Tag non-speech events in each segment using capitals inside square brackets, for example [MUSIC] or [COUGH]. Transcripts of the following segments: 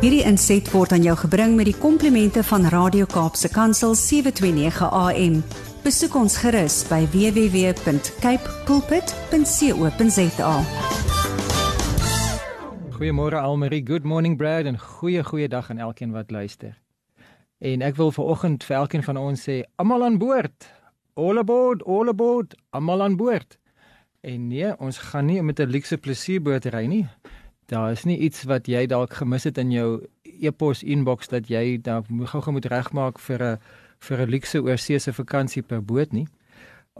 Hierdie inset word aan jou gebring met die komplimente van Radio Kaapse Kansel 729 AM. Besoek ons gerus by www.cape pulpit.co.za. Goeiemôre Almarie, good morning Brad en goeie goeie dag aan elkeen wat luister. En ek wil vanoggend vir elkeen van ons sê, almal aan boord. All aboard, all aboard, almal aan boord. En nee, ons gaan nie met 'n luukse plesierboot ry nie. Daar is nie iets wat jy dalk gemis het in jou e-pos inbox dat jy dalk gou-gou moet regmaak vir 'n vir 'n luukse oorseese vakansie per boot nie.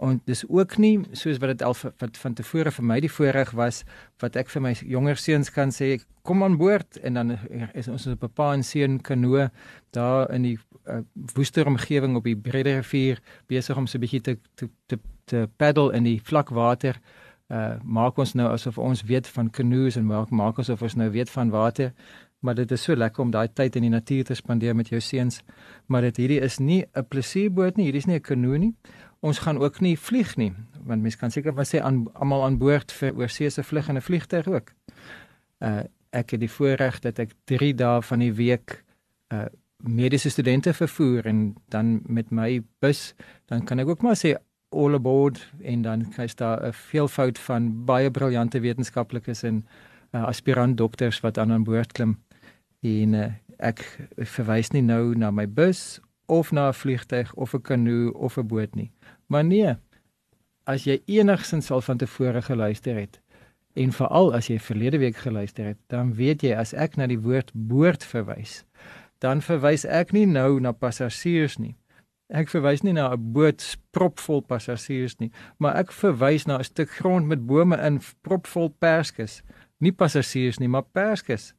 En dis ook nie soos wat dit al wat van tevore vir my die voorreg was wat ek vir my jonger seuns kan sê kom aan boord en dan is ons op 'n pa en seun kanoe daar in die uh, woester omgewing op die Brede rivier besig om so 'n bietjie te te te te paddle in die vlak water. Uh maak ons nou asof ons weet van canoes en maak maak asof ons nou weet van water. Maar dit is so lekker om daai tyd in die natuur te spandeer met jou seuns. Maar dit hierdie is nie 'n plesierboot nie, hierdie is nie 'n kanoe nie. Ons gaan ook nie vlieg nie, want mense kan seker maar sê aan almal aan boord vir oorseese vlug en 'n vliegtuig ook. Uh ek het die voorreg dat ek 3 dae van die week uh mediese studente vervoer en dan met my bus, dan kan ek ook maar sê all aboard en dan kry daar 'n veelvoud van baie briljante wetenskaplikes en uh, aspirant dokters wat aan aan boord klim. En uh, ek verwys nie nou na my bus of na 'n vliegtyg of 'n kanoe of 'n boot nie. Maar nee, as jy enigsins al van tevore geluister het en veral as jy verlede week geluister het, dan weet jy as ek na die woord boord verwys, dan verwys ek nie nou na passasiers nie. Ek verwys nie na 'n boot propvol passasiers nie, maar ek verwys na 'n stuk grond met bome in propvol perskes. Nie passasiers nie, maar perskes.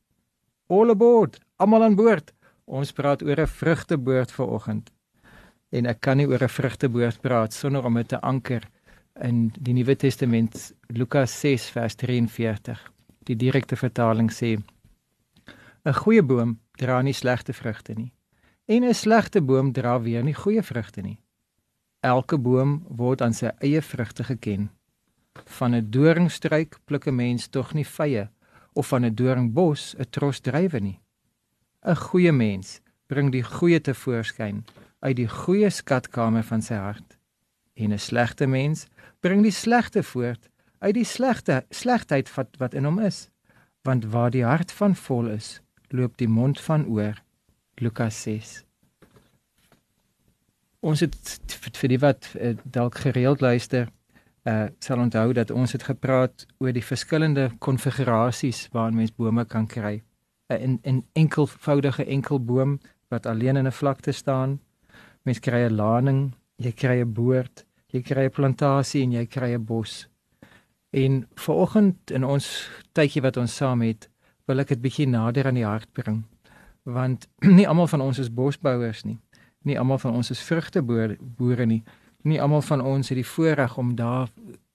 All aboard, almal aan boord. Ons praat oor 'n vrugteboord vanoggend. En ek kan nie oor 'n vrugteboord praat sonder om dit te anker in die Nuwe Testament, Lukas 6 vers 43. Die direkte vertaling sê: 'n Goeie boom dra nie slegte vrugte nie. En 'n slegte boom dra weer nie goeie vrugte nie. Elke boom word aan sy eie vrugte geken. Van 'n doringstruik pluk 'n mens tog nie vye of van 'n doringbos 'n tros druiwe nie. 'n Goeie mens bring die goeie te voorskyn uit die goeie skatkamer van sy hart. En 'n slegte mens bring die slegte voort uit die slegte slegheid wat wat in hom is. Want waar die hart van vol is, loop die mond van oor. Lukas 6. Ons het vir die wat uh, dalk gereeld luister, uh sal onthou dat ons het gepraat oor die verskillende konfigurasies waarin mens bome kan kry. 'n uh, 'n en enkelvoudige enkelboom wat alleen in 'n vlakte staan. Mens kry 'n laning, jy kry 'n boord, jy kry 'n plantasie en jy kry 'n bos. En vanoggend in ons tydjie wat ons saam het, wil ek dit bietjie nader aan die hart bring want [CLEARS THROAT] nie almal van ons is bosbouers nie. Nie almal van ons is vrugteboere nie. Nie almal van ons het die voorreg om daar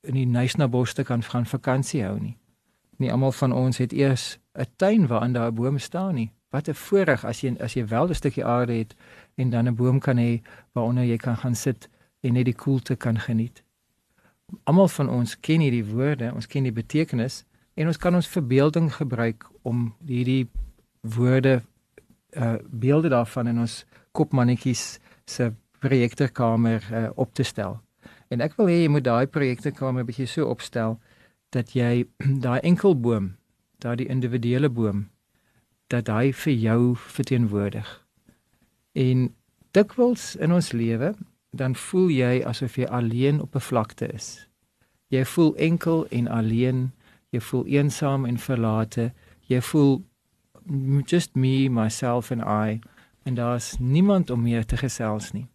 in die Nysnabos te kan gaan vakansie hou nie. Nie almal van ons het eers 'n tuin waarin daar boom staan nie. Wat 'n voorreg as jy as jy wel 'n stukkie aarde het en dan 'n boom kan hê waaronder jy kan gaan sit en net die koelte kan geniet. Almal van ons ken hierdie woorde, ons ken die betekenis en ons kan ons verbeelding gebruik om hierdie woorde uh beelde daarvan in ons kopmannetjies se projektorkamer uh, op te stel. En ek wil hê jy moet daai projektorkamer bietjie so opstel dat jy [CLEARS THROAT] daai enkelboom, daai individuele boom dat hy vir jou verteenwoordig. En dikwels in ons lewe dan voel jy asof jy alleen op 'n vlakte is. Jy voel enkel en alleen, jy voel eensaam en verlate, jy voel just me myself and I en daar's niemand om meer te gesels nie.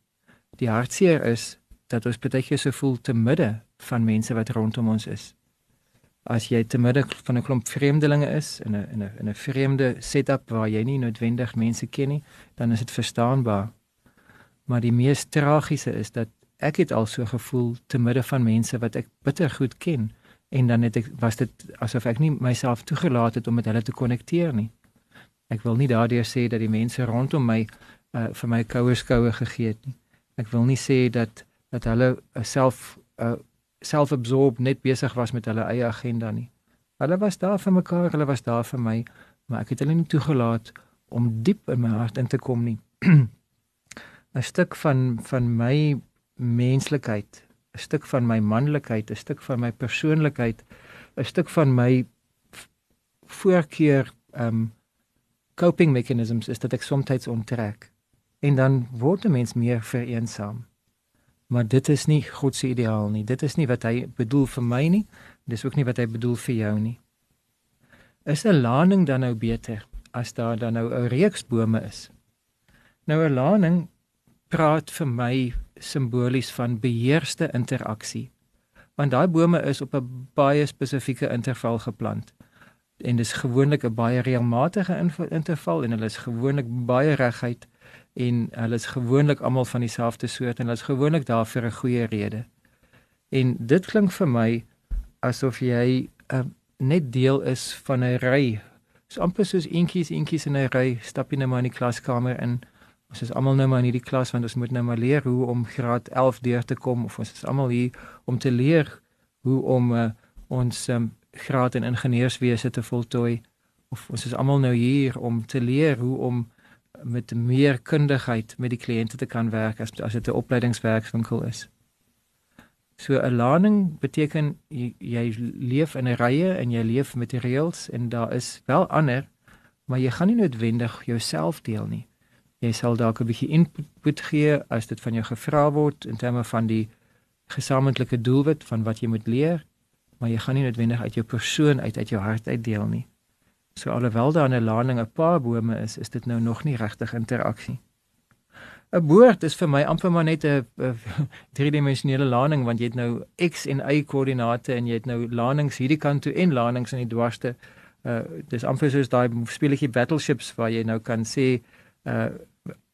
Die hartseer is dat ons baie keer so voel te midde van mense wat rondom ons is. As jy te midde van 'n klomp vreemdelinge is in 'n in 'n in 'n vreemde setup waar jy nie noodwendig mense ken nie, dan is dit verstaanbaar. Maar die mees tragiese is dat ek het al so gevoel te midde van mense wat ek bitter goed ken en dan het ek was dit asof ek nie myself toegelaat het om met hulle te konnekteer nie. Ek wil nie daardeur sê dat die mense rondom my uh, vir my koue skoue gegee het nie. Ek wil nie sê dat dat hulle uh, self uh, self-absorbed net besig was met hulle eie agenda nie. Hulle was daar vir mekaar, hulle was daar vir my, maar ek het hulle nie toegelaat om diep in my hart in te kom nie. [CLEARS THROAT] 'n stuk van van my menslikheid, 'n stuk van my manlikheid, 'n stuk van my persoonlikheid, 'n stuk van my voorkeur um coping mechanisms is dat ek soms onttrek en dan word 'n mens meer vereensaam. Maar dit is nie God se ideaal nie. Dit is nie wat hy bedoel vir my nie. Dis ook nie wat hy bedoel vir jou nie. Is 'n laning dan nou beter as daar dan nou 'n reeks bome is? Nou 'n laning praat vir my simbolies van beheerste interaksie. Want daai bome is op 'n baie spesifieke interval geplant. En dis gewoonlik 'n baie reëlmatige interval en hulle is gewoonlik baie reguit en hulle is gewoonlik almal van dieselfde soort en hulle is gewoonlik daar vir 'n goeie rede. En dit klink vir my asof jy uh, net deel is van 'n ry. So amper soos eentjies eentjies in 'n ry, stap jy net maar in die klaskamer in. Ons is almal nou maar in hierdie klas want ons moet nou maar leer hoe om graad 11 deur te kom of ons is almal hier om te leer hoe om uh, ons um, graad in ingenieurswese te voltooi of ons is almal nou hier om te leer hoe om met meer kundigheid met die kliënte te kan werk as as dit 'n opleidingswerkswinkel is. So 'n laning beteken jy, jy leef in 'n rye en jy leef met die reëls en daar is wel ander, maar jy gaan nie noodwendig jouself deel nie. Jy sal dalk 'n bietjie input gee as dit van jou gevra word in terme van die gesamentlike doelwit van wat jy moet leer, maar jy gaan nie noodwendig uit jou persoon uit uit jou hart uit deel nie. So alhoewel daar 'n lading 'n paar bome is, is dit nou nog nie regtig interaksie. 'n Boord is vir my amper maar net 'n [LAUGHS] driedimensionele lading want jy het nou x en y koördinate en jy het nou ladings hierdie kant toe en ladings aan die dwarste. Uh dis amper soos daai speletjie battleships waar jy nou kan sê uh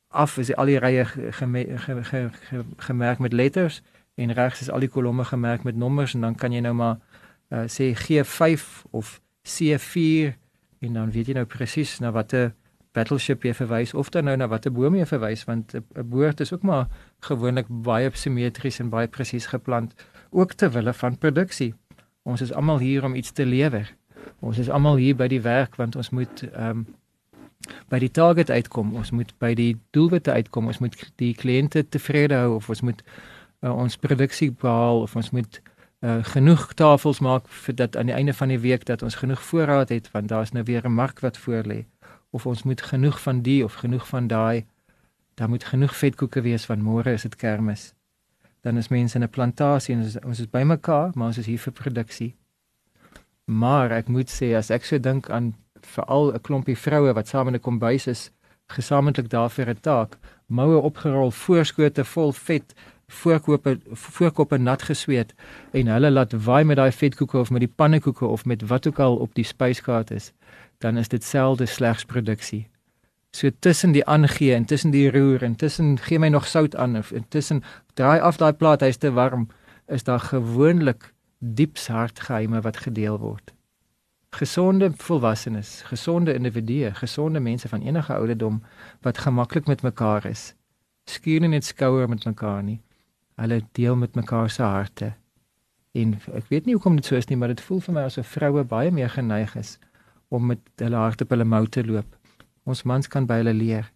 af is al die rye gemerk ge, ge, ge, ge, met letters en regs is al die kolomme gemerk met nommers en dan kan jy nou maar uh, sê G5 of C4 en dan weet jy nou presies na watter battleship jy verwys of dan nou na watter boom jy verwys want 'n boord is ook maar gewoonlik baie simmetries en baie presies geplant ook ter wille van produksie. Ons is almal hier om iets te lewer. Ons is almal hier by die werk want ons moet ehm um, by die target uitkom. Ons moet by die doelwitte uitkom. Ons moet die kliënte tevrede hou of ons moet uh, ons produksie behaal of ons moet uh, genoeg tafels maak vir dat aan die einde van die week dat ons genoeg voorraad het want daar's nou weer 'n mark wat voor lê. Of ons moet genoeg van die of genoeg van daai daar moet genoeg vetkoeke wees van môre is dit kermis. Dan is mense in 'n plantasie en ons is, ons is bymekaar maar ons is hier vir produksie. Maar ek moet sê as ek so dink aan veral 'n klompie vroue wat saam in 'n kombuis is gesamentlik daar vir 'n taak moue opgerol voorskote vol vet voorkope voorkope nat gesweet en hulle laat waai met daai vetkoeke of met die pannekoeke of met wat ook al op die spyskaart is, dan is dit selde slegs produksie. So tussen die aangee en tussen die roer en tussen gee my nog sout aan of tussen draai af daai plaat hy's te warm, is daar gewoonlik dieps hartgeheime wat gedeel word. Gesonde volwassenes, gesonde individue, gesonde mense van enige ouderdom wat gemaklik met mekaar is. Skuur nie net skouer met mekaar nie hulle deel met mekaar se harte. En ek weet nie hoekom dit so is nie, maar dit voel vir my asof vroue baie meer geneig is om met hulle harte op hulle mou te loop. Ons mans kan by hulle leer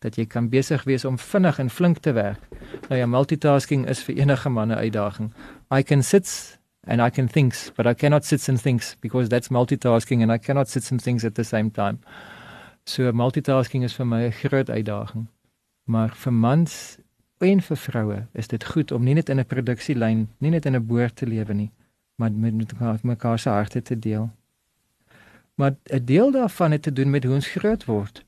dat jy kan besig wees om vinnig en flink te werk. Nou ja, multitasking is vir enige man 'n uitdaging. I can sit and I can think, but I cannot sit and think because that's multitasking and I cannot sit and think at the same time. So multitasking is vir my 'n groot uitdaging. Maar vir mans en vir vroue is dit goed om nie net in 'n produksielyn, nie net in 'n boer te lewe nie, maar met mekaar, mekaar se harte te deel. Maar 'n deel daarvan het te doen met hoe ons groot word.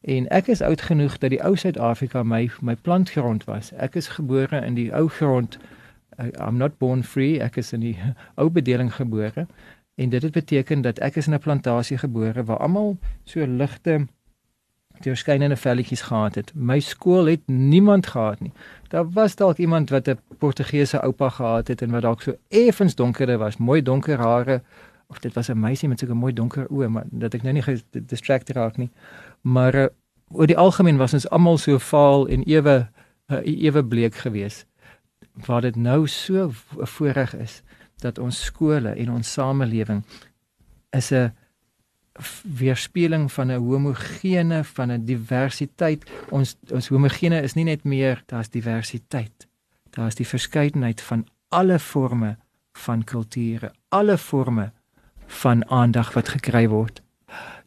En ek is oud genoeg dat die ou Suid-Afrika my my plantgrond was. Ek is gebore in die ou grond. I'm not born free. Ek is in die [LAUGHS] ou bedeling gebore. En dit het beteken dat ek is in 'n plantasie gebore waar almal so ligte deurskynende velletjies gehad het. My skool het niemand gehad nie. Daar was dalk iemand wat 'n Portugese oupa gehad het en wat dalk so effens donkerder was, mooi donker hare of dit was 'n meisie met 'n mooi donker oë, maar dat ek nou nie gedistracted raak nie. Maar uh, oor die algemeen was ons almal so vaal en ewe uh, ewe bleek geweest. Waar dit nou so voorreg is dat ons skole en ons samelewing is 'n weerspieëling van 'n homogene van 'n diversiteit. Ons ons homogene is nie net meer daar's diversiteit. Daar's die verskeidenheid van alle forme van kulture, alle forme van aandag wat gekry word.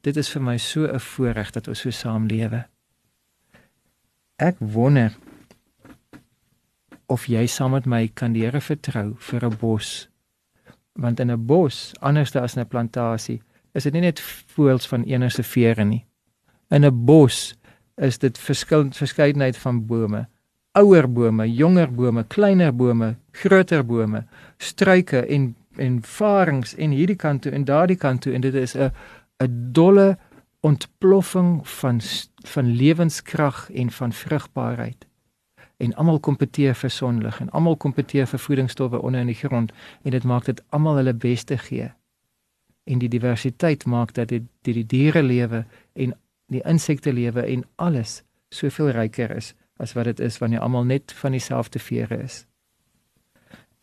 Dit is vir my so 'n voorreg dat ons so saam lewe. Ek wonder of jy saam met my kan die Here vertrou vir 'n bos. Want in 'n bos, anders as 'n plantasie, is dit nie net voels van enige vere nie. In 'n bos is dit verskillend verskeidenheid van bome. Ouer bome, jonger bome, kleiner bome, groter bome, struike en en varings en hierdie kant toe en daardie kant toe en dit is 'n 'n dolle ontploffing van van lewenskrag en van vrugbaarheid en almal kompeteer vir sonlig en almal kompeteer vir voedingsstowwe onder in die grond en dit maak dit almal hulle beste gee. En die diversiteit maak dat dit die, die diere lewe en die insekte lewe en alles soveel ryker is as wat dit is wanneer almal net van dieselfde vere is.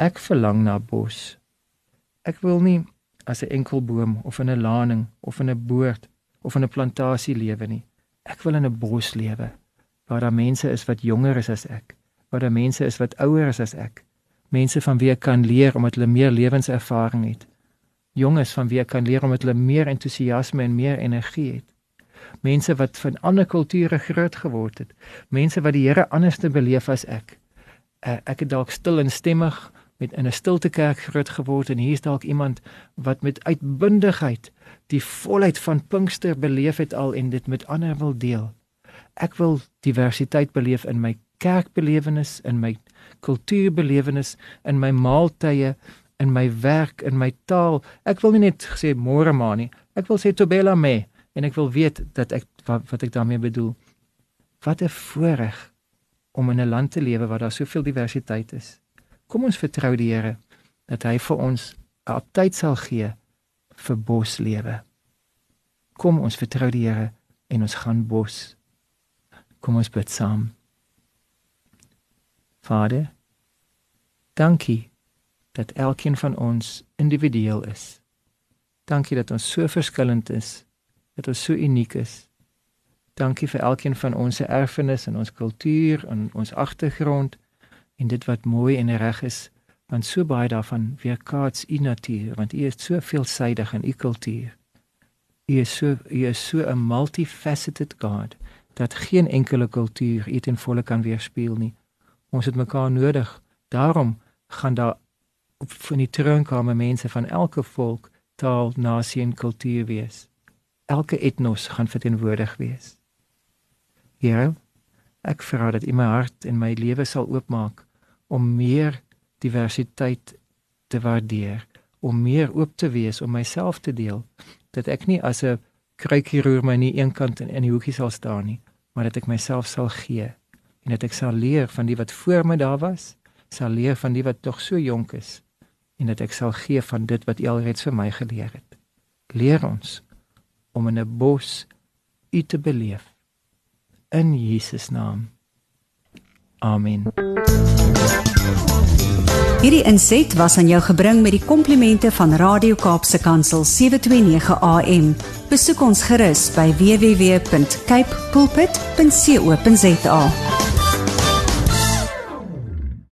Ek verlang na bos. Ek wil nie as 'n enkel boom of in 'n laning of in 'n boord of in 'n plantasie lewe nie. Ek wil in 'n bos lewe waar daar mense is wat jonger is as ek, waar daar mense is wat ouer is as ek, mense van wie ek kan leer omdat hulle meer lewenservaring het. Jonges van wie ek kan leer omdat hulle meer entoesiasme en meer energie het. Mense wat van ander kulture groot geword het, mense wat die Here anders te beleef as ek. Uh, ek het dalk stil en stemmig met in 'n stilte kerk groot geword en hier's dalk iemand wat met uitbundigheid die volheid van Pinkster beleef het al en dit met ander wil deel. Ek wil diversiteit beleef in my kerkbelewenis, in my kultuurbelewenis, in my maaltye, in my werk, in my taal. Ek wil nie net sê môre maar nie. Ek wil sê tobela me en ek wil weet dat ek wat, wat ek daarmee bedoel. Wat 'n voorreg om in 'n land te lewe waar daar soveel diversiteit is. Kom ons vertrou die Here dat hy vir ons 'n tyd sal gee vir boslewe. Kom ons vertrou die Here en ons gaan bos. Kom ons bid saam. Vader, dankie dat elkeen van ons individueel is. Dankie dat ons so verskillend is, dat ons so uniek is. Dankie vir elkeen van ons se erfenis en ons kultuur en ons agtergrond en dit wat mooi en reg is want so baie daarvan weerkaats u natuur want u is so veelsidig in u kultuur u is so u is so 'n multifaceted god dat geen enkele kultuur u ten volle kan weerspieël nie ons het mekaar nodig daarom gaan daar van die troonkamer mense van elke volk taal nasie en kultuur wees. Elke etnos gaan verteenwoordig wees. Here ek vra dat u my hart en my lewe sal oopmaak om meer diversiteit te waardeer, om meer oop te wees om myself te deel, dat ek nie as 'n kruikhirurg my nie eenkant in in die hoekie sal staan nie, maar dat ek myself sal gee en dat ek sal leer van die wat voor my daar was, sal leer van die wat tog so jonk is en dat ek sal gee van dit wat U alreeds vir my geleer het. Leer ons om in 'n bos U te beleef in Jesus naam. Amen. Hierdie inset was aan jou gebring met die komplimente van Radio Kaapse Kansel 729 AM. Besoek ons gerus by www.cape pulpit.co.za.